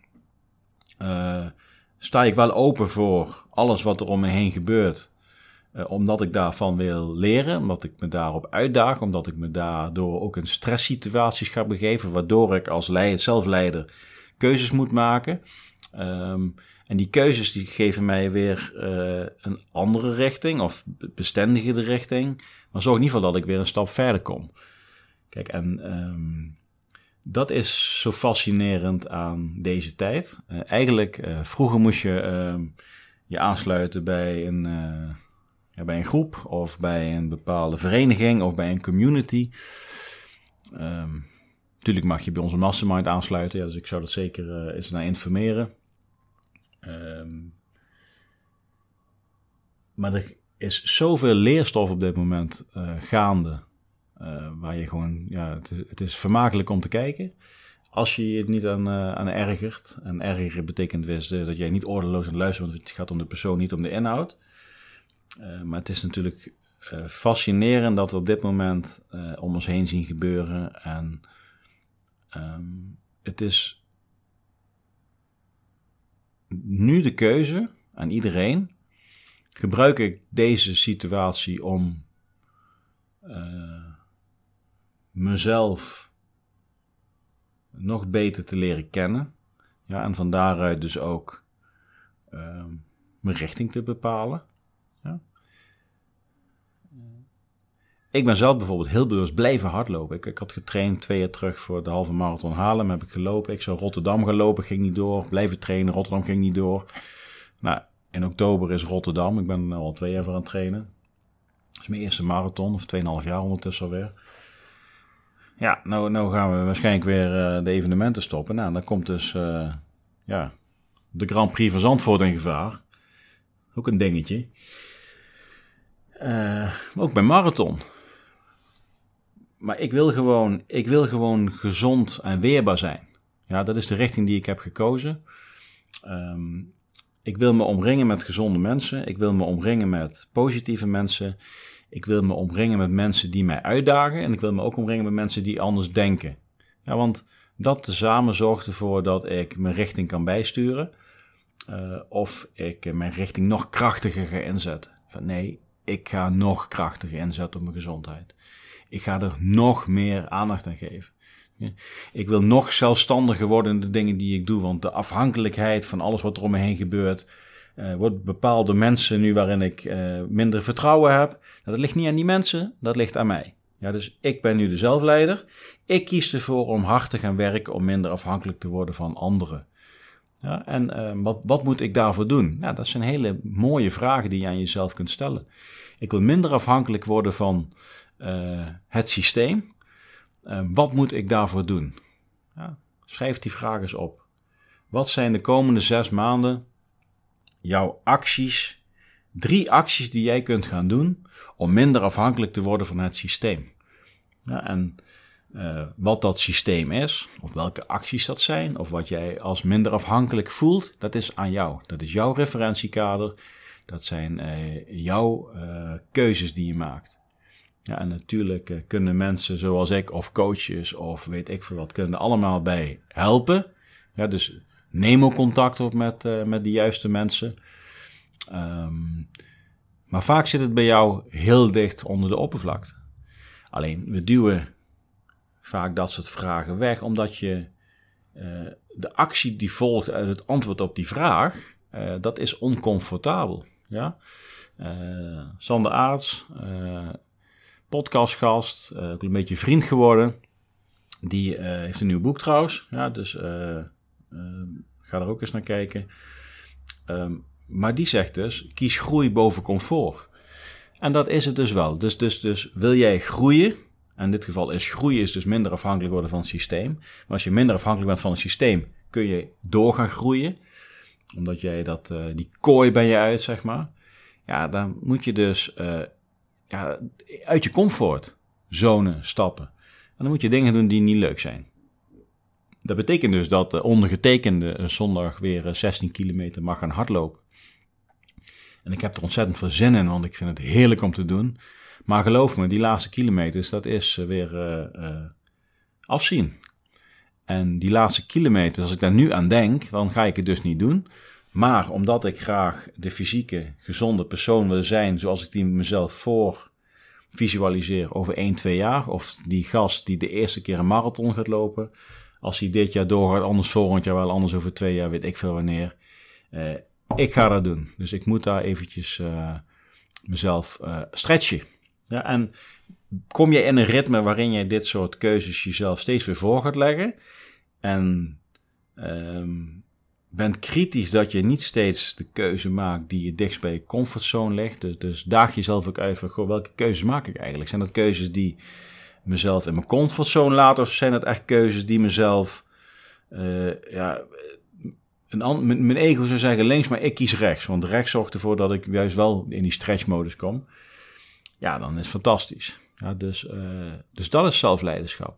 sta ik wel open voor alles wat er om me heen gebeurt. Uh, omdat ik daarvan wil leren, omdat ik me daarop uitdaag, omdat ik me daardoor ook in stresssituaties ga begeven, waardoor ik als leider, zelfleider keuzes moet maken. Um, en die keuzes die geven mij weer uh, een andere richting of bestendigere richting, maar zorg in ieder geval dat ik weer een stap verder kom. Kijk, en um, dat is zo fascinerend aan deze tijd. Uh, eigenlijk, vroeger moest je uh, je aansluiten bij een bij een groep of bij een bepaalde vereniging of bij een community. Um, natuurlijk mag je bij onze mastermind aansluiten, ja, dus ik zou dat zeker uh, eens naar informeren. Um, maar er is zoveel leerstof op dit moment uh, gaande, uh, waar je gewoon, ja, het is, het is, vermakelijk om te kijken. Als je het niet aan, aan ergert, en ergeren betekent dus dat jij niet ordeloos aan luistert, want het gaat om de persoon, niet om de inhoud. Uh, maar het is natuurlijk uh, fascinerend dat we op dit moment uh, om ons heen zien gebeuren. En um, het is nu de keuze aan iedereen. Gebruik ik deze situatie om mezelf nog beter te leren kennen. Ja, en van daaruit dus ook ehm, mijn richting te bepalen. Ik ben zelf bijvoorbeeld heel bewust blijven hardlopen. Ik, ik had getraind twee jaar terug voor de halve marathon Haarlem. Heb ik gelopen. Ik zou Rotterdam gaan lopen, ging niet door. Blijven trainen, Rotterdam ging niet door. Nou, in oktober is Rotterdam. Ik ben al twee jaar voor aan het trainen. Dat is mijn eerste marathon, of 2,5 jaar ondertussen alweer. Ja, nou, nou gaan we waarschijnlijk weer uh, de evenementen stoppen. Nou, dan komt dus uh, ja, de Grand Prix van Zandvoort in gevaar. Ook een dingetje. Uh, ook bij marathon. Maar ik wil, gewoon, ik wil gewoon gezond en weerbaar zijn. Ja, dat is de richting die ik heb gekozen. Um, ik wil me omringen met gezonde mensen. Ik wil me omringen met positieve mensen. Ik wil me omringen met mensen die mij uitdagen. En ik wil me ook omringen met mensen die anders denken. Ja, want dat tezamen zorgt ervoor dat ik mijn richting kan bijsturen. Uh, of ik mijn richting nog krachtiger ga inzetten. Van nee, ik ga nog krachtiger inzetten op mijn gezondheid. Ik ga er nog meer aandacht aan geven. Ik wil nog zelfstandiger worden in de dingen die ik doe, want de afhankelijkheid van alles wat er om me heen gebeurt, uh, wordt bepaald door mensen nu waarin ik uh, minder vertrouwen heb. Nou, dat ligt niet aan die mensen, dat ligt aan mij. Ja, dus ik ben nu de zelfleider. Ik kies ervoor om hard te gaan werken om minder afhankelijk te worden van anderen. Ja, en uh, wat, wat moet ik daarvoor doen? Nou, dat zijn hele mooie vragen die je aan jezelf kunt stellen. Ik wil minder afhankelijk worden van het systeem. Uh, wat moet ik daarvoor doen? Ja, schrijf die vraag eens op. Wat zijn de komende zes maanden jouw acties? Drie acties die jij kunt gaan doen om minder afhankelijk te worden van het systeem. Ja, en uh, wat dat systeem is, of welke acties dat zijn, of wat jij als minder afhankelijk voelt, dat is aan jou. Dat is jouw referentiekader. Dat zijn jouw keuzes die je maakt. Ja, en natuurlijk uh, kunnen mensen zoals ik, of coaches, of weet ik veel wat, kunnen allemaal bij helpen. Ja, dus neem ook contact op met, met de juiste mensen. Um, maar vaak zit het bij jou heel dicht onder de oppervlakte. Alleen, we duwen vaak dat soort vragen weg, omdat je uh, de actie die volgt uit het antwoord op die vraag, dat is oncomfortabel. Ja? Uh, Sander Aarts, podcastgast, ook een beetje vriend geworden. Die heeft een nieuw boek trouwens, ja, dus ga er ook eens naar kijken. Um, maar die zegt dus, kies groei boven comfort. En dat is het dus wel. Dus, dus, dus wil jij groeien, in dit geval is groeien is dus minder afhankelijk worden van het systeem. Maar als je minder afhankelijk bent van het systeem, kun je door gaan groeien. Omdat jij dat, die kooi ben je uit, zeg maar. Ja, dan moet je dus ja, uit je comfortzone stappen. En dan moet je dingen doen die niet leuk zijn. Dat betekent dus dat de ondergetekende zondag weer 16 kilometer mag gaan hardlopen. En ik heb er ontzettend veel zin in, want ik vind het heerlijk om te doen. Maar geloof me, die laatste kilometers, dat is weer uh, afzien. En die laatste kilometers, als ik daar nu aan denk, dan ga ik het dus niet doen. Maar omdat ik graag de fysieke, gezonde persoon wil zijn, zoals ik die mezelf voor visualiseer over 1, 2 jaar. Of die gast die de eerste keer een marathon gaat lopen. Als hij dit jaar doorgaat, anders volgend jaar wel, anders over twee jaar, weet ik veel wanneer. Uh, ik ga dat doen. Dus ik moet daar eventjes uh, mezelf uh, stretchen. Ja, en kom je in een ritme waarin je dit soort keuzes jezelf steeds weer voor gaat leggen. En um, bent kritisch dat je niet steeds de keuze maakt die je dichtst bij je comfortzone ligt. Dus, dus daag jezelf ook uit van, welke keuzes maak ik eigenlijk? Zijn dat keuzes die mezelf in mijn comfortzone laten? Of zijn dat echt keuzes die mezelf, uh, ja, een, mijn, mijn ego zou zeggen links, maar ik kies rechts. Want rechts zorgt ervoor dat ik juist wel in die stretchmodus kom. Ja, dan is het fantastisch. Ja, dus, uh, dus dat is zelfleiderschap.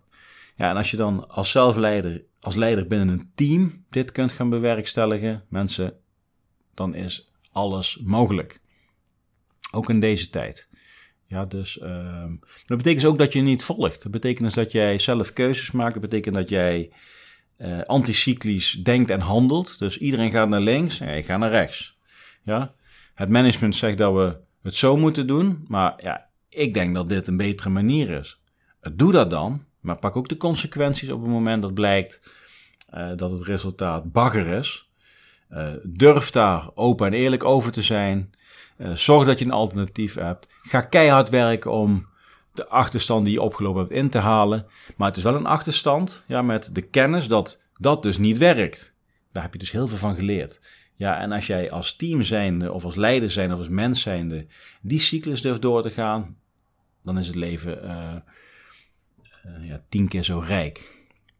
Ja, en als je dan als zelfleider, als leider binnen een team dit kunt gaan bewerkstelligen, mensen, dan is alles mogelijk. Ook in deze tijd. Ja, dus uh, dat betekent ook dat je niet volgt. Dat betekent dus dat jij zelf keuzes maakt. Dat betekent dat jij uh, anticyclisch denkt en handelt. Dus iedereen gaat naar links en jij gaat naar rechts. Ja? Het management zegt dat we het zo moeten doen, maar ja, ik denk dat dit een betere manier is. Doe dat dan, maar pak ook de consequenties op het moment dat blijkt uh, dat het resultaat bagger is. Uh, durf daar open en eerlijk over te zijn. Uh, zorg dat je een alternatief hebt. Ga keihard werken om de achterstand die je opgelopen hebt in te halen. Maar het is wel een achterstand ja, met de kennis dat dat dus niet werkt. Daar heb je dus heel veel van geleerd. Ja, en als jij als team zijnde of als leider zijnde of als mens zijnde die cyclus durft door te gaan, dan is het leven uh, ja, tien keer zo rijk.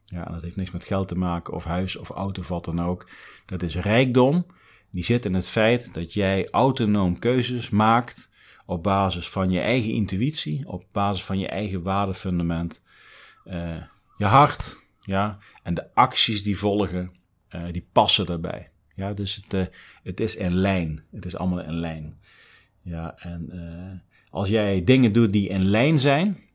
Ja, dat heeft niks met geld te maken of huis of auto of wat dan ook. Dat is rijkdom. Die zit in het feit dat jij autonoom keuzes maakt op basis van je eigen intuïtie, op basis van je eigen waardefundament. Uh, je hart, ja, en de acties die volgen, uh, die passen daarbij. Ja, dus het, het is in lijn. Het is allemaal in lijn. Ja, en als jij dingen doet die in lijn zijn,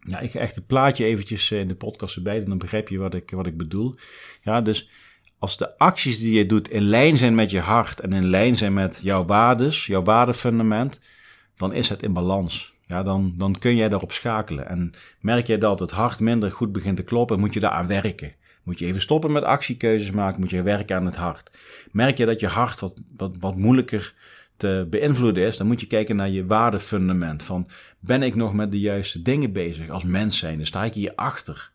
ja, ik ga echt het plaatje eventjes in de podcast erbij, dan begrijp je wat ik, wat ik bedoel. Ja, dus als de acties die je doet in lijn zijn met je hart en in lijn zijn met jouw waardes, jouw waardefundament, dan is het in balans. Ja, dan, dan kun jij daarop schakelen. En merk jij dat het hart minder goed begint te kloppen, moet je daar aan werken. Moet je even stoppen met actiekeuzes maken, moet je werken aan het hart. Merk je dat je hart wat, wat, wat moeilijker te beïnvloeden is, dan moet je kijken naar je waardefundament. Van ben ik nog met de juiste dingen bezig als mens zijn? Sta ik hier achter?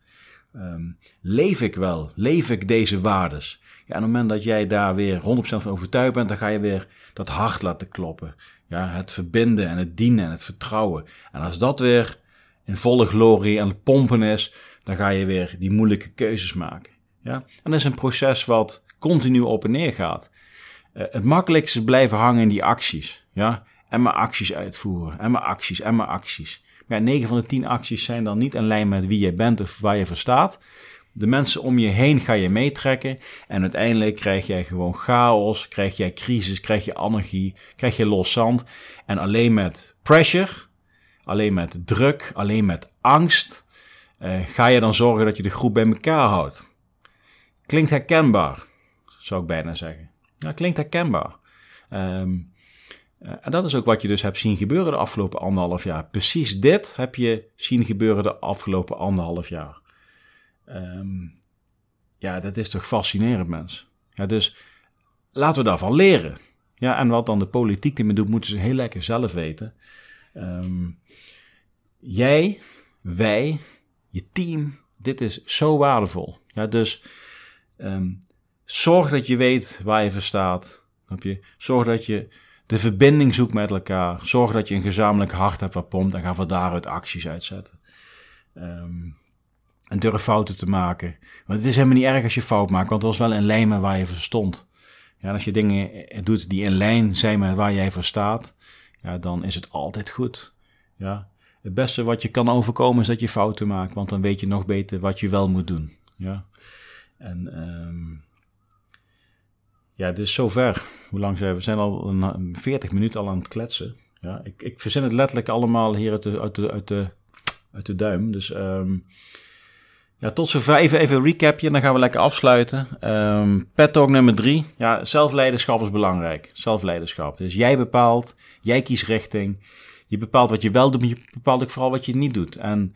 Um, leef ik wel? Leef ik deze waardes? Ja, en op het moment dat jij daar weer 100% van overtuigd bent, dan ga je weer dat hart laten kloppen. Ja, het verbinden en het dienen en het vertrouwen. En als dat weer in volle glorie aan het pompen is, dan ga je weer die moeilijke keuzes maken. Ja? En dat is een proces wat continu op en neer gaat. Uh, het makkelijkste is blijven hangen in die acties. Ja? En maar acties uitvoeren. En maar acties. En maar acties. Maar ja, 9 van de 10 acties zijn dan niet in lijn met wie je bent of waar je voor staat. De mensen om je heen ga je meetrekken. En uiteindelijk krijg jij gewoon chaos, krijg jij crisis, krijg je anarchie, krijg je los zand. En alleen met pressure, alleen met druk, alleen met angst, uh, ga je dan zorgen dat je de groep bij elkaar houdt. Klinkt herkenbaar, zou ik bijna zeggen. Ja, klinkt herkenbaar. Um, en dat is ook wat je dus hebt zien gebeuren de afgelopen anderhalf jaar. Precies dit heb je zien gebeuren de afgelopen anderhalf jaar. Um, ja, dat is toch fascinerend, mens. Ja, dus laten we daarvan leren. Ja, en wat dan de politiek ermee doet, moeten ze heel lekker zelf weten. Um, jij, wij, je team, dit is zo waardevol. Ja, dus zorg dat je weet waar je voor staat. Je? Zorg dat je de verbinding zoekt met elkaar. Zorg dat je een gezamenlijk hart hebt wat pompt en ga van daaruit acties uitzetten. Um, en durf fouten te maken. Want het is helemaal niet erg als je fout maakt, want het was wel in lijn met waar je voor stond. Ja, als je dingen doet die in lijn zijn met waar jij voor staat, ja, dan is het altijd goed. Ja. het beste wat je kan overkomen is dat je fouten maakt, want dan weet je nog beter wat je wel moet doen. Ja. En um, ja, dus zover. Hoe lang zijn we? We zijn al een 40 minuten al aan het kletsen. Ja, ik, ik verzin het letterlijk allemaal hier uit de, uit de, uit de, uit de duim. Dus um, ja, tot zover. Even, even een recapje en dan gaan we lekker afsluiten. Um, pet talk nummer drie. Ja, zelfleiderschap is belangrijk. Zelfleiderschap. Dus jij bepaalt, jij kiest richting. Je bepaalt wat je wel doet, maar je bepaalt ook vooral wat je niet doet. En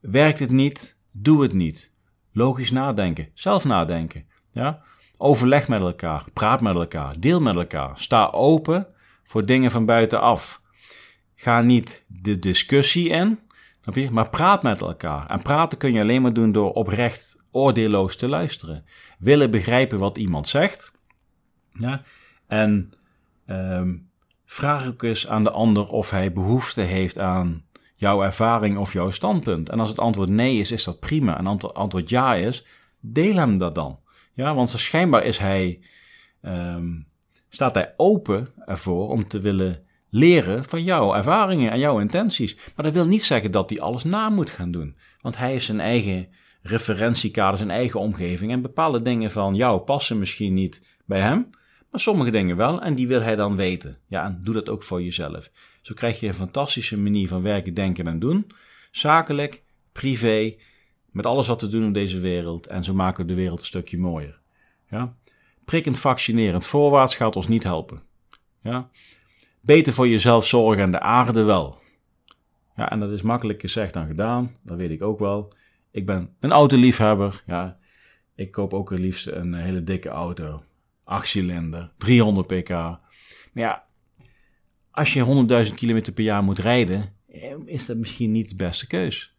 werkt het niet, doe het niet. Logisch nadenken, zelf nadenken. Ja? Overleg met elkaar, praat met elkaar, deel met elkaar. Sta open voor dingen van buitenaf. Ga niet de discussie in, maar praat met elkaar. En praten kun je alleen maar doen door oprecht oordeelloos te luisteren. Willen begrijpen wat iemand zegt. Ja? En um, vraag ook eens aan de ander of hij behoefte heeft aan jouw ervaring of jouw standpunt. En als het antwoord nee is, is dat prima. En als het antwoord ja is, deel hem dat dan. Ja, want schijnbaar is hij, um, staat hij open ervoor om te willen leren van jouw ervaringen en jouw intenties. Maar dat wil niet zeggen dat hij alles na moet gaan doen. Want hij is zijn eigen referentiekader, zijn eigen omgeving. En bepaalde dingen van jou passen misschien niet bij hem. Maar sommige dingen wel en die wil hij dan weten. Ja, en doe dat ook voor jezelf. Zo krijg je een fantastische manier van werken, denken en doen. Zakelijk, privé, met alles wat we doen in deze wereld. En zo maken we de wereld een stukje mooier. Ja? Prikkend vaccinerend voorwaarts gaat ons niet helpen. Ja? Beter voor jezelf zorgen en de aarde wel. Ja, en dat is makkelijker gezegd dan gedaan. Dat weet ik ook wel. Ik ben een autoliefhebber. Ja, ik koop ook het liefst een hele dikke auto. 8 cilinder, 300 pk. Maar ja, als je 100.000 km per jaar moet rijden, eh, is dat misschien niet de beste keus.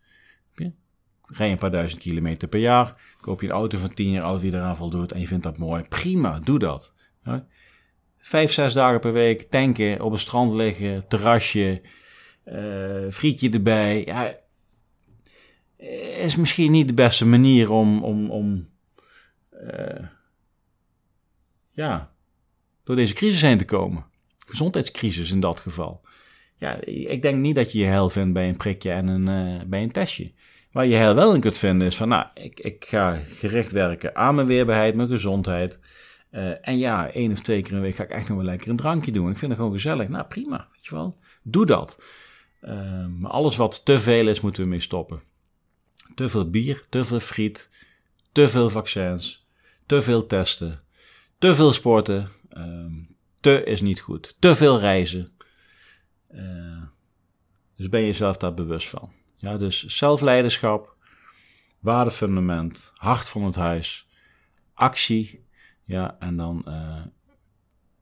Rij een paar duizend kilometer per jaar, koop je een auto van 10 jaar oud die eraan voldoet en je vindt dat mooi. Prima, doe dat. Vijf, zes dagen per week tanken, op een strand liggen, terrasje, uh, frietje erbij. Ja, is misschien niet de beste manier om, om, om uh, ja, door deze crisis heen te komen. Gezondheidscrisis in dat geval. Ja, ik denk niet dat je je heil vindt bij een prikje en een, uh, bij een testje. Waar je heil wel in kunt vinden is van, nou, ik, ik ga gericht werken aan mijn weerbaarheid, mijn gezondheid. Uh, en ja, één of twee keer de week ga ik echt nog wel lekker een drankje doen. Ik vind het gewoon gezellig. Nou, prima, weet je wel. Doe dat. Uh, maar alles wat te veel is, moeten we mee stoppen. Te veel bier, te veel friet, te veel vaccins, te veel testen, te veel sporten. Um, te is niet goed. Te veel reizen. Uh, dus ben je jezelf daar bewust van. Ja, dus zelfleiderschap, waardefundament, hart van het huis, actie. Ja, en dan uh,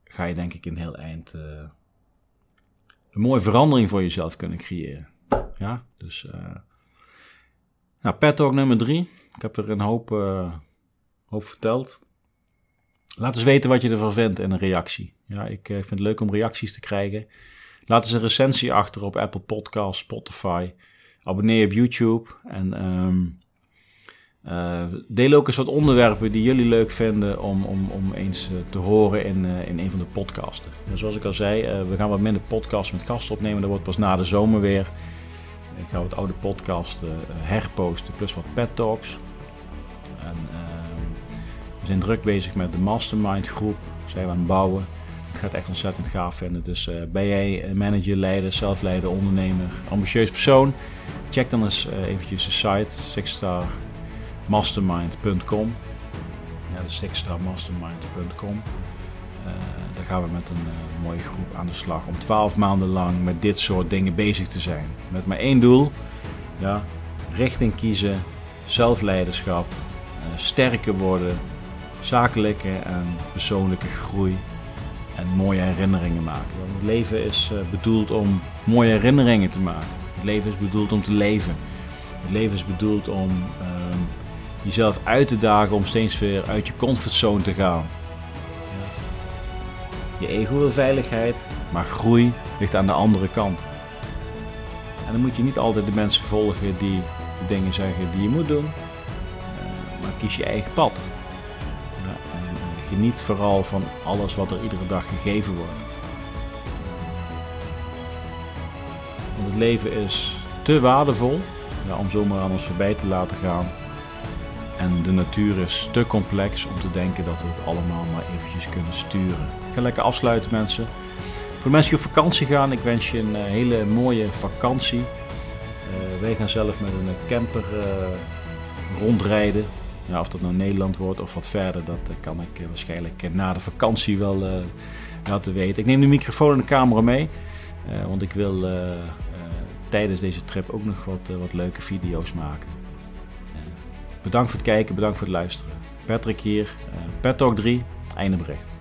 ga je denk ik een heel eind uh, een mooie verandering voor jezelf kunnen creëren. Ja, dus. Uh, nou, pet talk nummer drie. Ik heb er een hoop, hoop verteld. Laat eens weten wat je ervan vindt in een reactie. Ja, ik vind het leuk om reacties te krijgen. Laat eens een recensie achter op Apple Podcasts, Spotify. Abonneer op YouTube. En um, uh, deel ook eens wat onderwerpen die jullie leuk vinden om, om, om eens uh, te horen in, uh, in een van de podcasten. En zoals ik al zei, we gaan wat minder podcasts met gasten opnemen. Dat wordt pas na de zomer weer. Ik ga wat oude podcasts herposten, plus wat pet talks. En, ehm, we zijn druk bezig met de mastermind groep. Zijn we aan het bouwen. Gaat echt ontzettend gaaf vinden. Dus ben jij manager, leider, zelfleider, ondernemer, ambitieus persoon? Check dan eens eventjes de site, Sixstar mastermind.com. Ja, de sixstarmastermind.com. Uh, daar gaan we met een mooie groep aan de slag om 12 maanden lang met dit soort dingen bezig te zijn. Met maar één doel: ja, richting kiezen, zelfleiderschap, sterker worden, zakelijke en persoonlijke groei en mooie herinneringen maken. Want het leven is bedoeld om mooie herinneringen te maken. Het leven is bedoeld om te leven. Het leven is bedoeld om ehm, jezelf uit te dagen om steeds weer uit je comfortzone te gaan. Je ego wil veiligheid, maar groei ligt aan de andere kant. En dan moet je niet altijd de mensen volgen die de dingen zeggen die je moet doen, eh, maar kies je eigen pad. En geniet vooral van alles wat er iedere dag gegeven wordt. Want het leven is te waardevol om zomaar aan ons voorbij te laten gaan. En de natuur is te complex om te denken dat we het allemaal maar eventjes kunnen sturen. Ik ga lekker afsluiten mensen. Voor de mensen die op vakantie gaan, ik wens je een hele mooie vakantie. Uh, wij gaan zelf met een camper uh, rondrijden. Ja, of dat nou Nederland wordt of wat verder, dat kan ik waarschijnlijk na de vakantie wel uh, laten weten. Ik neem de microfoon en de camera mee, want ik wil tijdens deze trip ook nog wat, wat leuke video's maken. bedankt voor het kijken, bedankt voor het luisteren. Patrick hier, Pet Talk 3, einde bericht.